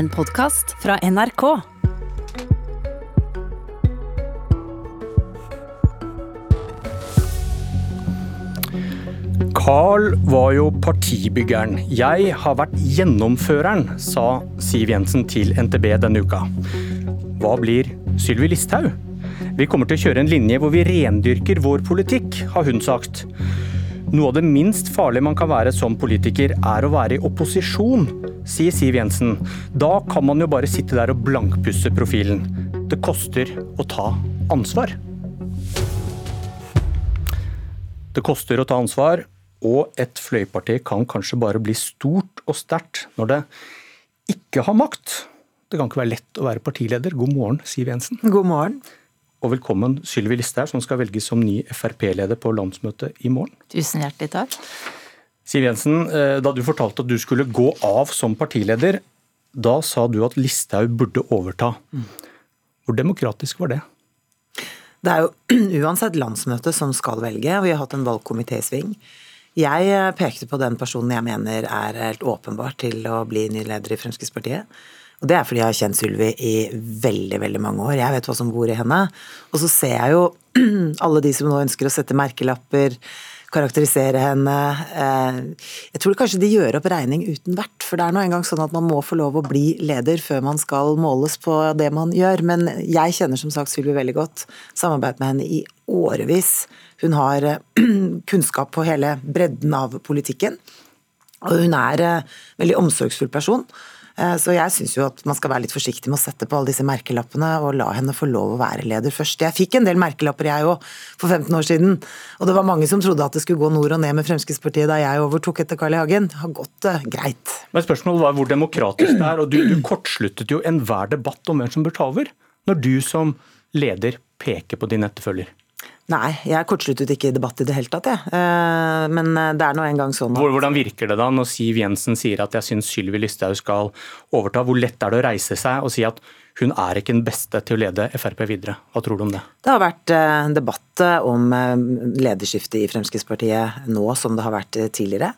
En podkast fra NRK. Carl var jo partibyggeren. Jeg har vært gjennomføreren, sa Siv Jensen til NTB denne uka. Hva blir Sylvi Listhaug? Vi kommer til å kjøre en linje hvor vi rendyrker vår politikk, har hun sagt. Noe av det minst farlige man kan være som politiker, er å være i opposisjon, sier Siv Jensen. Da kan man jo bare sitte der og blankpusse profilen. Det koster å ta ansvar. Det koster å ta ansvar, og et fløyparti kan kanskje bare bli stort og sterkt når det ikke har makt. Det kan ikke være lett å være partileder. God morgen, Siv Jensen. God morgen. Og velkommen Sylvi Listhaug, som skal velges som ny Frp-leder på landsmøtet i morgen. Tusen hjertelig takk. Siv Jensen, eh, da du fortalte at du skulle gå av som partileder, da sa du at Listhaug burde overta. Hvor demokratisk var det? Det er jo uansett landsmøtet som skal velge, og vi har hatt en valgkomitésving. Jeg eh, pekte på den personen jeg mener er helt åpenbart til å bli ny leder i Fremskrittspartiet. Og det er fordi jeg har kjent Sylvi i veldig veldig mange år. Jeg vet hva som bor i henne. Og så ser jeg jo alle de som nå ønsker å sette merkelapper, karakterisere henne. Eh, jeg tror kanskje de gjør opp regning uten vert, for det er nå engang sånn at man må få lov å bli leder før man skal måles på det man gjør. Men jeg kjenner som sagt Sylvi veldig godt. Samarbeidet med henne i årevis. Hun har eh, kunnskap på hele bredden av politikken. Og hun er en eh, veldig omsorgsfull person. Eh, så jeg syns jo at man skal være litt forsiktig med å sette på alle disse merkelappene og la henne få lov å være leder først. Jeg fikk en del merkelapper jeg òg, for 15 år siden. Og det var mange som trodde at det skulle gå nord og ned med Fremskrittspartiet da jeg overtok etter Carl I. Hagen. Det har gått uh, greit. Men spørsmålet var hvor demokratisk det er, og du, du kortsluttet jo enhver debatt om hvem som bør ta over, når du som leder peker på din etterfølger. Nei, jeg kortsluttet ikke debatt i det hele tatt, jeg. Eh, men eh, det er nå engang sånn at Hvordan virker det da når Siv Jensen sier at jeg syns Sylvi Listhaug skal overta? Hvor lett er det å reise seg og si at hun er ikke den beste til å lede Frp videre? Hva tror du om det? Det har vært eh, debatt om lederskiftet i Fremskrittspartiet nå som det har vært tidligere.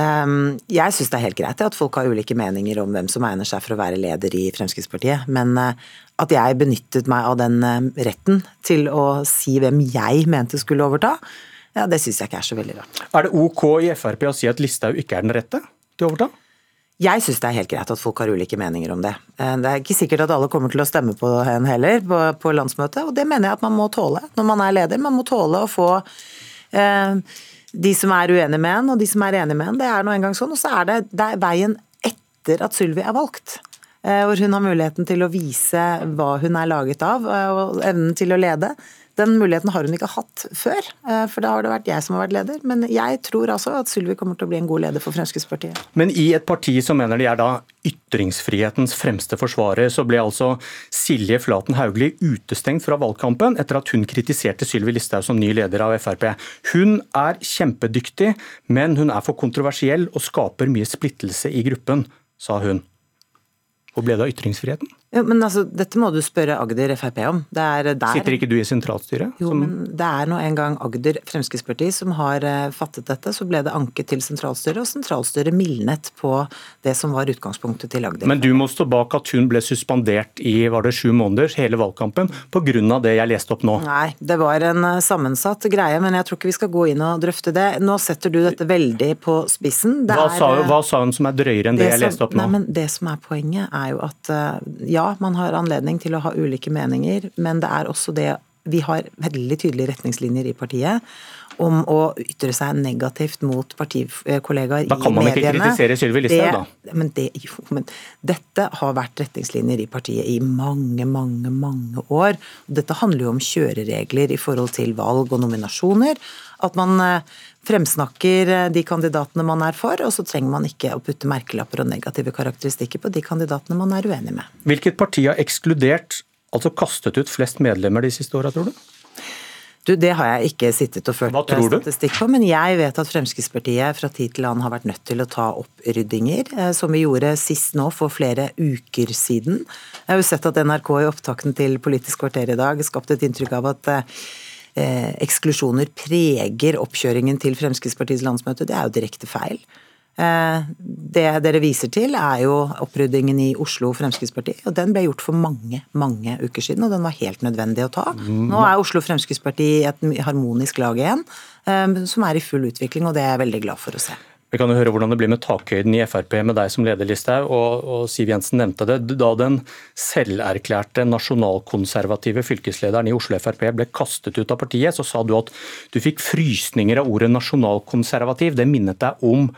Ehm, jeg syns det er helt greit at folk har ulike meninger om hvem som egner seg for å være leder i Fremskrittspartiet, men eh, at jeg benyttet meg av den eh, retten til å si hvem jeg mente skulle overta, ja, det syns jeg ikke er så veldig rart. Er det ok i Frp å si at Listhaug ikke er den rette til å overta? Jeg syns det er helt greit at folk har ulike meninger om det. Eh, det er ikke sikkert at alle kommer til å stemme på henne heller på, på landsmøtet, og det mener jeg at man må tåle når man er leder. Man må tåle å få eh, de som er uenige med en, og de som er enige med en. Det er nå engang sånn. Og så er det, det er veien etter at Sylvi er valgt. Eh, hvor hun har muligheten til å vise hva hun er laget av, eh, og evnen til å lede. Den muligheten har hun ikke hatt før, eh, for da har det vært jeg som har vært leder. Men jeg tror altså at Sylvi kommer til å bli en god leder for Fremskrittspartiet. Men i et parti som mener de er da ytringsfrihetens fremste forsvarer, så ble altså Silje Flaten Hauglie utestengt fra valgkampen etter at hun kritiserte Sylvi Listhaug som ny leder av Frp. Hun er kjempedyktig, men hun er for kontroversiell og skaper mye splittelse i gruppen, sa hun. Hvor ble det av ytringsfriheten? Ja, men altså, Dette må du spørre Agder Frp om. Der, Sitter ikke du i sentralstyret? Jo, som... men det er nå en gang Agder Fremskrittsparti som har uh, fattet dette. Så ble det anket til sentralstyret, og sentralstyret mildnet på det som var utgangspunktet til Agder. Men du må stå bak at hun ble suspendert i var det sju måneder, hele valgkampen, pga. det jeg leste opp nå? Nei, det var en uh, sammensatt greie, men jeg tror ikke vi skal gå inn og drøfte det. Nå setter du dette veldig på spissen. Hva, er, sa, hva, sa, hun som er drøyere enn det, det jeg leste opp nå? Nei, men Det som er poenget, er jo at ja, ja, man har anledning til å ha ulike meninger, men det er også det Vi har veldig tydelige retningslinjer i partiet om å ytre seg negativt mot partikollegaer i mediene. Da kan man ikke kritisere Sylvi Listhaug, da? Men, det, jo, men dette har vært retningslinjer i partiet i mange, mange, mange år. Dette handler jo om kjøreregler i forhold til valg og nominasjoner. At man eh, fremsnakker eh, de kandidatene man er for, og så trenger man ikke å putte merkelapper og negative karakteristikker på de kandidatene man er uenig med. Hvilket parti har ekskludert, altså kastet ut flest medlemmer de siste åra, tror du? Du, Det har jeg ikke sittet og ført statistikk på, men jeg vet at Fremskrittspartiet fra tid til annen har vært nødt til å ta oppryddinger, eh, som vi gjorde sist nå for flere uker siden. Jeg har jo sett at NRK i opptakten til Politisk kvarter i dag skapte et inntrykk av at eh, eksklusjoner preger oppkjøringen til Fremskrittspartiets landsmøte. Det er jo direkte feil. Eh, det dere viser til, er jo oppryddingen i Oslo Fremskrittsparti. Og den ble gjort for mange, mange uker siden, og den var helt nødvendig å ta. Nå er Oslo Fremskrittsparti et harmonisk lag igjen, eh, som er i full utvikling, og det er jeg veldig glad for å se. Vi kan jo høre hvordan det blir med takhøyden i Frp med deg som leder, Listhaug. Og, og Siv Jensen nevnte det. Da den selverklærte nasjonalkonservative fylkeslederen i Oslo Frp ble kastet ut av partiet, så sa du at du fikk frysninger av ordet nasjonalkonservativ. Det minnet deg om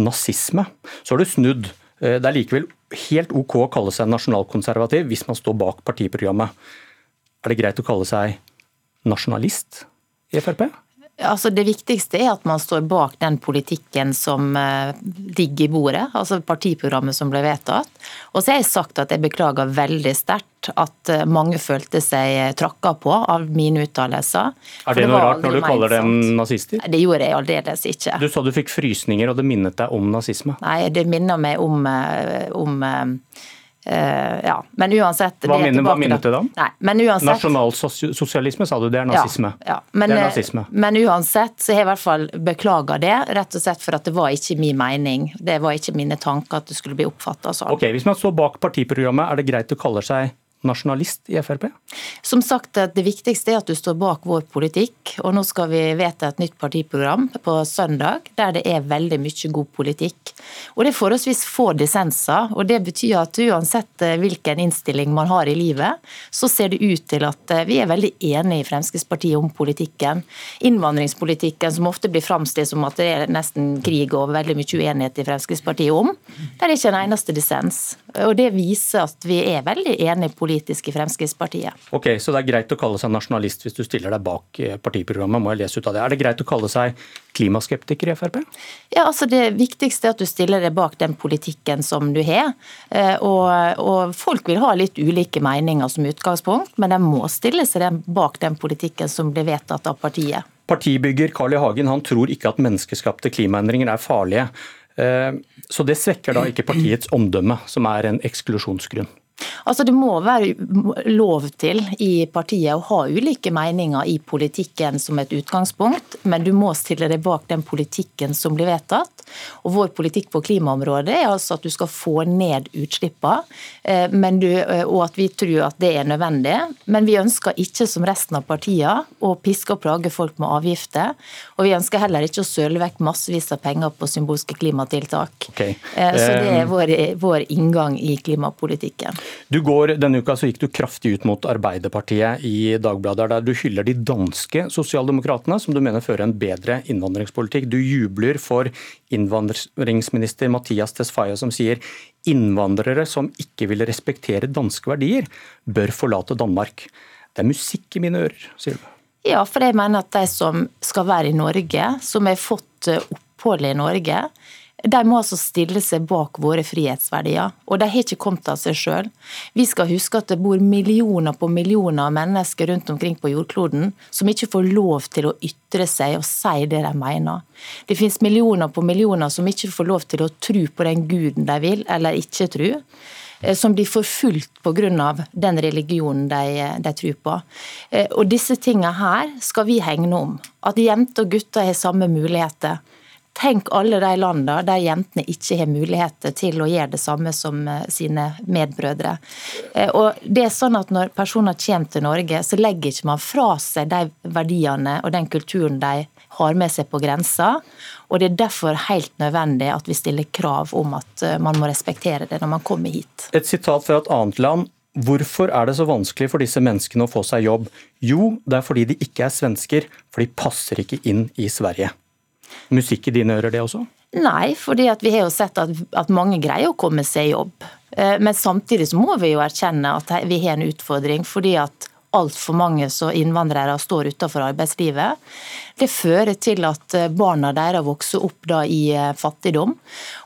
nazisme. Så har du snudd. Eh, det er likevel helt OK å kalle seg nasjonalkonservativ hvis man står bak partiprogrammet. Er det greit å kalle seg nasjonalist i Frp? Altså Det viktigste er at man står bak den politikken som eh, ligger i bordet, altså partiprogrammet som ble vedtatt. Og så har jeg sagt at jeg beklager veldig sterkt at eh, mange følte seg tråkka på av mine uttalelser. Er det, det noe rart når du kaller dem nazister? Det gjorde jeg aldeles ikke. Du sa du fikk frysninger, og det minnet deg om nazisme? Nei, det minner meg om, eh, om ja, men uansett Hva, minner, hva minnet det om? Nei, men uansett, Nasjonalsosialisme sa du, det er nazisme. Ja, ja. Men, det er nazisme. men uansett så har jeg i hvert fall beklaga det, rett og slett for at det var ikke min mening. Det var ikke mine tanker at det skulle bli oppfatta sånn. Ok, Hvis man står bak partiprogrammet, er det greit å kalle seg nasjonalist i Frp? Som sagt, Det viktigste er at du står bak vår politikk. og Nå skal vi vedta et nytt partiprogram på søndag, der det er veldig mye god politikk. Og Det er forholdsvis få dissenser. og Det betyr at uansett eh, hvilken innstilling man har i livet, så ser det ut til at eh, vi er veldig enige i Fremskrittspartiet om politikken. Innvandringspolitikken, som ofte blir framstilt som at det er nesten krig og veldig mye uenighet i Fremskrittspartiet om, der er ikke en eneste dissens. Og Det viser at vi er veldig enige politisk politisk i Fremskrittspartiet. Ok, Så det er greit å kalle seg nasjonalist hvis du stiller deg bak eh, partiprogrammet? må jeg lese ut av det. Er det greit å kalle seg klimaskeptiker i Frp? Ja, altså Det viktigste er at du stiller deg bak den politikken som du har. Eh, og, og folk vil ha litt ulike meninger som utgangspunkt, men de må stille seg bak den politikken som blir vedtatt av partiet. Partibygger Carl I. Hagen han tror ikke at menneskeskapte klimaendringer er farlige. Eh, så det svekker da ikke partiets omdømme, som er en eksklusjonsgrunn? Altså Det må være lov til i partiet å ha ulike meninger i politikken som et utgangspunkt, men du må stille deg bak den politikken som blir vedtatt. Og Vår politikk på klimaområdet er altså at du skal få ned utslippene, eh, eh, og at vi tror at det er nødvendig. Men vi ønsker ikke som resten av partiene å piske og plage folk med avgifter. Og vi ønsker heller ikke å søle vekk massevis av penger på symbolske klimatiltak. Okay. Eh, så det er vår, vår inngang i klimapolitikken. Du går, Denne uka så gikk du kraftig ut mot Arbeiderpartiet i Dagbladet, der du hyller de danske sosialdemokratene, som du mener fører en bedre innvandringspolitikk. Du jubler for innvandringsminister Mathias Tesfaye, som sier innvandrere som ikke vil respektere danske verdier, bør forlate Danmark. Det er musikk i mine ører, sier du. Ja, for jeg mener at de som skal være i Norge, som har fått opphold i Norge, de må altså stille seg bak våre frihetsverdier. Og de har ikke kommet av seg sjøl. Vi skal huske at det bor millioner på millioner av mennesker rundt omkring på jordkloden som ikke får lov til å ytre seg og si det de mener. Det finnes millioner på millioner som ikke får lov til å tro på den guden de vil, eller ikke tro eh, som blir forfulgt pga. den religionen de, de, tror på. Eh, og Disse tingene her skal vi hegne om. At jenter og gutter har samme muligheter. Tenk alle de landene der jentene ikke har muligheter til å gjøre det samme som eh, sine medbrødre. Eh, og det er sånn at Når personer kommer til Norge, så legger ikke man fra seg de verdiene og den kulturen de har med seg på grensa. Og Det er derfor helt nødvendig at vi stiller krav om at eh, man må respektere det når man kommer hit. Et sitat fra et annet land. Hvorfor er det så vanskelig for disse menneskene å få seg jobb? Jo, det er fordi de ikke er svensker, for de passer ikke inn i Sverige musikk i dine ører, det også? Nei, for vi har jo sett at, at, mange greier å komme seg i jobb. Eh, men samtidig så må vi jo erkjenne at vi har en utfordring. fordi at altfor mange innvandrere står utenfor arbeidslivet. Det fører til at eh, barna deres vokser opp i eh, fattigdom.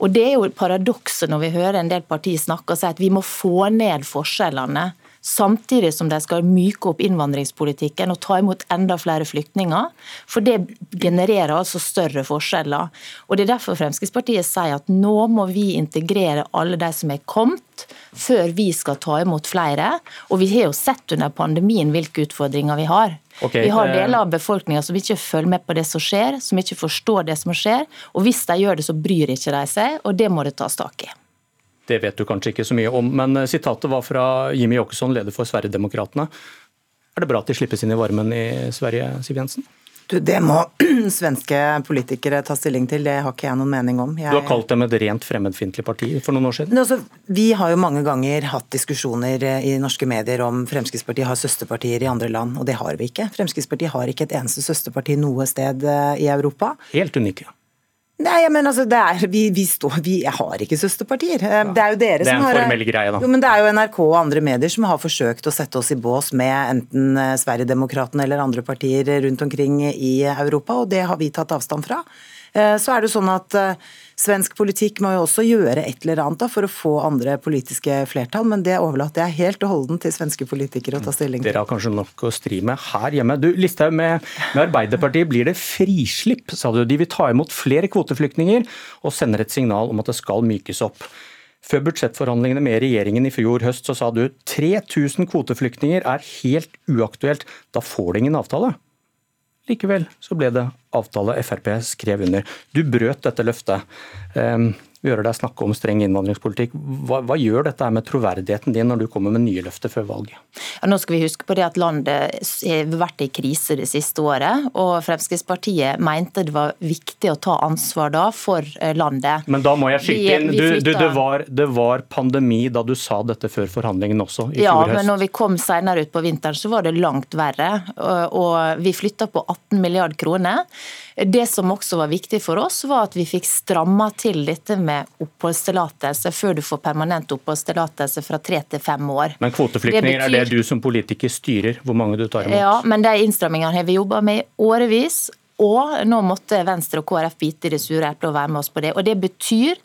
Og Det er jo paradokset når vi hører en del partier snakke og si at vi må få ned forskjellene samtidig som de skal myke opp innvandringspolitikken og ta imot enda flere flyktninger. For det genererer altså større forskjeller. Og Det er derfor Fremskrittspartiet sier at nå må vi integrere alle de som er kommet, før vi skal ta imot flere. Og vi har jo sett under pandemien hvilke utfordringer vi har. Okay, vi har eh, deler av befolkninga som ikke følger med på det som skjer, som ikke forstår det som skjer. Og hvis de gjør det, så bryr ikke de seg, og det må det tas tak i. Det vet du kanskje ikke så mye om, men eh, sitatet var fra Jimmy Åkesson, leder for Sverigedemokraterna. Er det bra at de slippes inn i varmen i Sverige, Siv Jensen? Du, Det må svenske politikere ta stilling til, det har ikke jeg noen mening om. Jeg... Du har kalt dem et rent fremmedfiendtlig parti for noen år siden? Altså, vi har jo mange ganger hatt diskusjoner eh, i norske medier om Fremskrittspartiet har søsterpartier i andre land, og det har vi ikke. Fremskrittspartiet har ikke et eneste søsterparti noe sted eh, i Europa. Helt unike. Nei, men altså, det er, vi, vi, står, vi har ikke søsterpartier. Eh, det er jo dere som har Det er en formell greie, da. Jo, men det er jo NRK og andre medier som har forsøkt å sette oss i bås med enten eh, Sverigedemokraterna eller andre partier rundt omkring i Europa, og det har vi tatt avstand fra. Eh, så er det sånn at Svensk politikk må jo også gjøre et eller annet da, for å få andre politiske flertall, men det overlater jeg helt og holden til svenske politikere å ta stilling til. Dere har kanskje nok å stri med her hjemme. Du, Listhaug, med, med Arbeiderpartiet blir det frislipp, sa du. De vil ta imot flere kvoteflyktninger og sender et signal om at det skal mykes opp. Før budsjettforhandlingene med regjeringen i fjor høst så sa du 3000 kvoteflyktninger er helt uaktuelt. Da får du ingen avtale. Likevel så ble det avtale Frp skrev under. Du brøt dette løftet. Vi hører deg snakke om streng innvandringspolitikk. Hva, hva, gjør dette med troverdigheten din når du kommer med nye løfter før valget? Ja, nå skal vi huske på det at landet har vært i krise det siste året. Og Fremskrittspartiet mente det var viktig å ta ansvar da for eh, landet. Men da må jeg skyte inn. Du, du, det, var, det, var, pandemi da du sa dette før forhandlingene også, i ja, fjor høst. Ja, men når vi kom senere ut på vinteren, så var det langt verre. Og vi flytta på 18 milliard kroner. Det som også var viktig for oss, var at vi fikk stramma til dette med oppholdstillatelse før du får permanent oppholdstillatelse fra tre til fem år. Men kvoteflyktninger, betyr... er det du som politiker styrer hvor mange du tar imot? Ja, men de innstrammingene har vi jobba med i årevis. Og nå måtte Venstre og KrF bite i det sure eplet og være med oss på det. Og Det betyr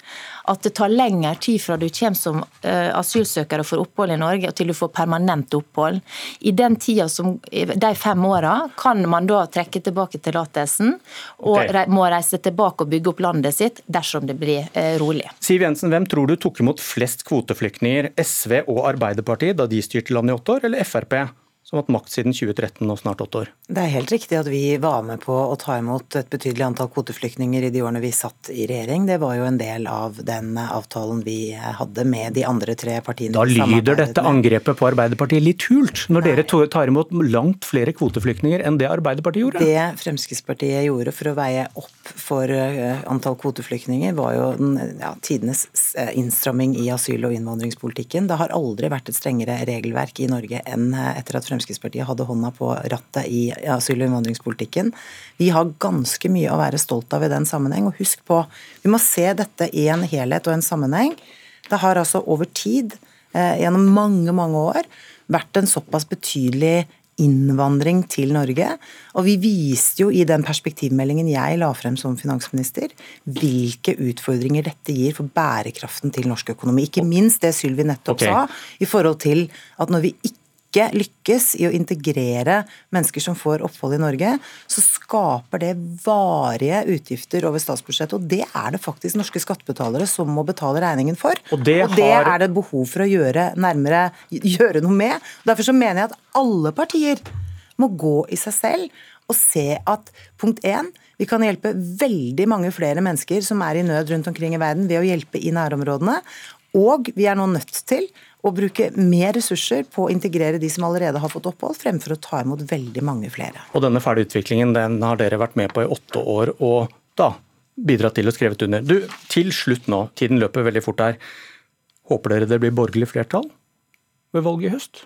at det tar lengre tid fra du kommer som eh, asylsøker og får opphold i Norge, og til du får permanent opphold. I den tida som, de fem åra kan man da trekke tilbake tillatelsen og okay. må reise tilbake og bygge opp landet sitt dersom det blir eh, rolig. Siv Jensen, hvem tror du tok imot flest kvoteflyktninger, SV og Arbeiderpartiet da de styrte landet i åtte år, eller Frp? Som har hatt makt siden 2013 og snart åtte år. Det er helt riktig at vi var med på å ta imot et betydelig antall kvoteflyktninger i de årene vi satt i regjering. Det var jo en del av den avtalen vi hadde med de andre tre partiene. Da lyder dette angrepet på Arbeiderpartiet litt hult, når Nei. dere tar imot langt flere kvoteflyktninger enn det Arbeiderpartiet gjorde? Det Fremskrittspartiet gjorde for å veie opp for eh, antall kvoteflyktninger, var jo den, ja, tidenes eh, innstramming i asyl- og innvandringspolitikken. Det har aldri vært et strengere regelverk i Norge enn eh, etter at Fremskrittspartiet hadde hånda på rattet i asyl- og innvandringspolitikken. Vi har ganske mye å være stolt av i den sammenheng. Og husk på, vi må se dette i en helhet og en sammenheng. Det har altså over tid, eh, gjennom mange, mange år, vært en såpass betydelig innvandring til Norge. Og vi viste jo i den perspektivmeldingen jeg la frem som finansminister, hvilke utfordringer dette gir for bærekraften til norsk økonomi. Ikke minst det Sylvi nettopp okay. sa, i forhold til at når vi ikke ikke lykkes i å integrere mennesker som får opphold i Norge, så skaper det varige utgifter over statsbudsjettet. Og det er det faktisk norske skattebetalere som må betale regningen for. Og det, og det har... er det behov for å gjøre, nærmere, gjøre noe med. Derfor så mener jeg at alle partier må gå i seg selv og se at punkt én, vi kan hjelpe veldig mange flere mennesker som er i nød rundt omkring i verden ved å hjelpe i nærområdene. Og vi er nå nødt til å bruke mer ressurser på å integrere de som allerede har fått opphold, fremfor å ta imot veldig mange flere. Og denne ferdigutviklingen den har dere vært med på i åtte år, og da bidratt til å skrevet under. Du, Til slutt nå, tiden løper veldig fort her. Håper dere det blir borgerlig flertall ved valget i høst?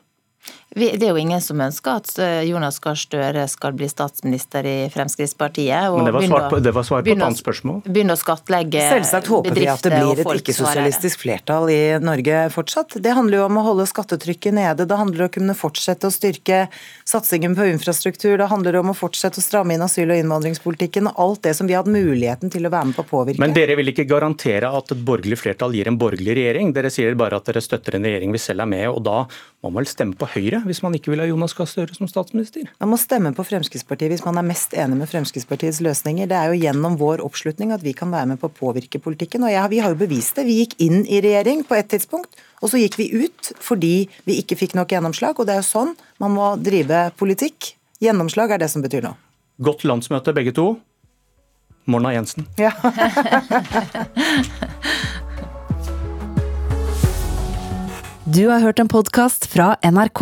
Det er jo ingen som ønsker at eh, Jonas Gahr Støre skal bli statsminister i Fremskrittspartiet. Men det var, svar på, det var svar på et annet spørsmål. Begynne å skattlegge Selvsagt håper vi at det blir et ikke-sosialistisk flertall i Norge fortsatt. Det handler jo om å holde skattetrykket nede. Det handler om å kunne fortsette å styrke satsingen på infrastruktur. Det handler om å fortsette å stramme inn asyl- og innvandringspolitikken. og Alt det som vi har hatt muligheten til å være med på å påvirke. Men dere vil ikke garantere at et borgerlig flertall gir en borgerlig regjering? Dere sier bare at dere støtter en regjering vi selv er med og da må man vel stemme på Høyre hvis man ikke vil ha Jonas Gahr Støre som statsminister? Man må stemme på Fremskrittspartiet hvis man er mest enig med Fremskrittspartiets løsninger. Det er jo gjennom vår oppslutning at vi kan være med på å påvirke politikken. Og jeg, vi har jo bevist det. Vi gikk inn i regjering på et tidspunkt, og så gikk vi ut fordi vi ikke fikk nok gjennomslag. Og det er jo sånn man må drive politikk. Gjennomslag er det som betyr noe. Godt landsmøte begge to. Morna Jensen. Ja. Du har hørt en podkast fra NRK.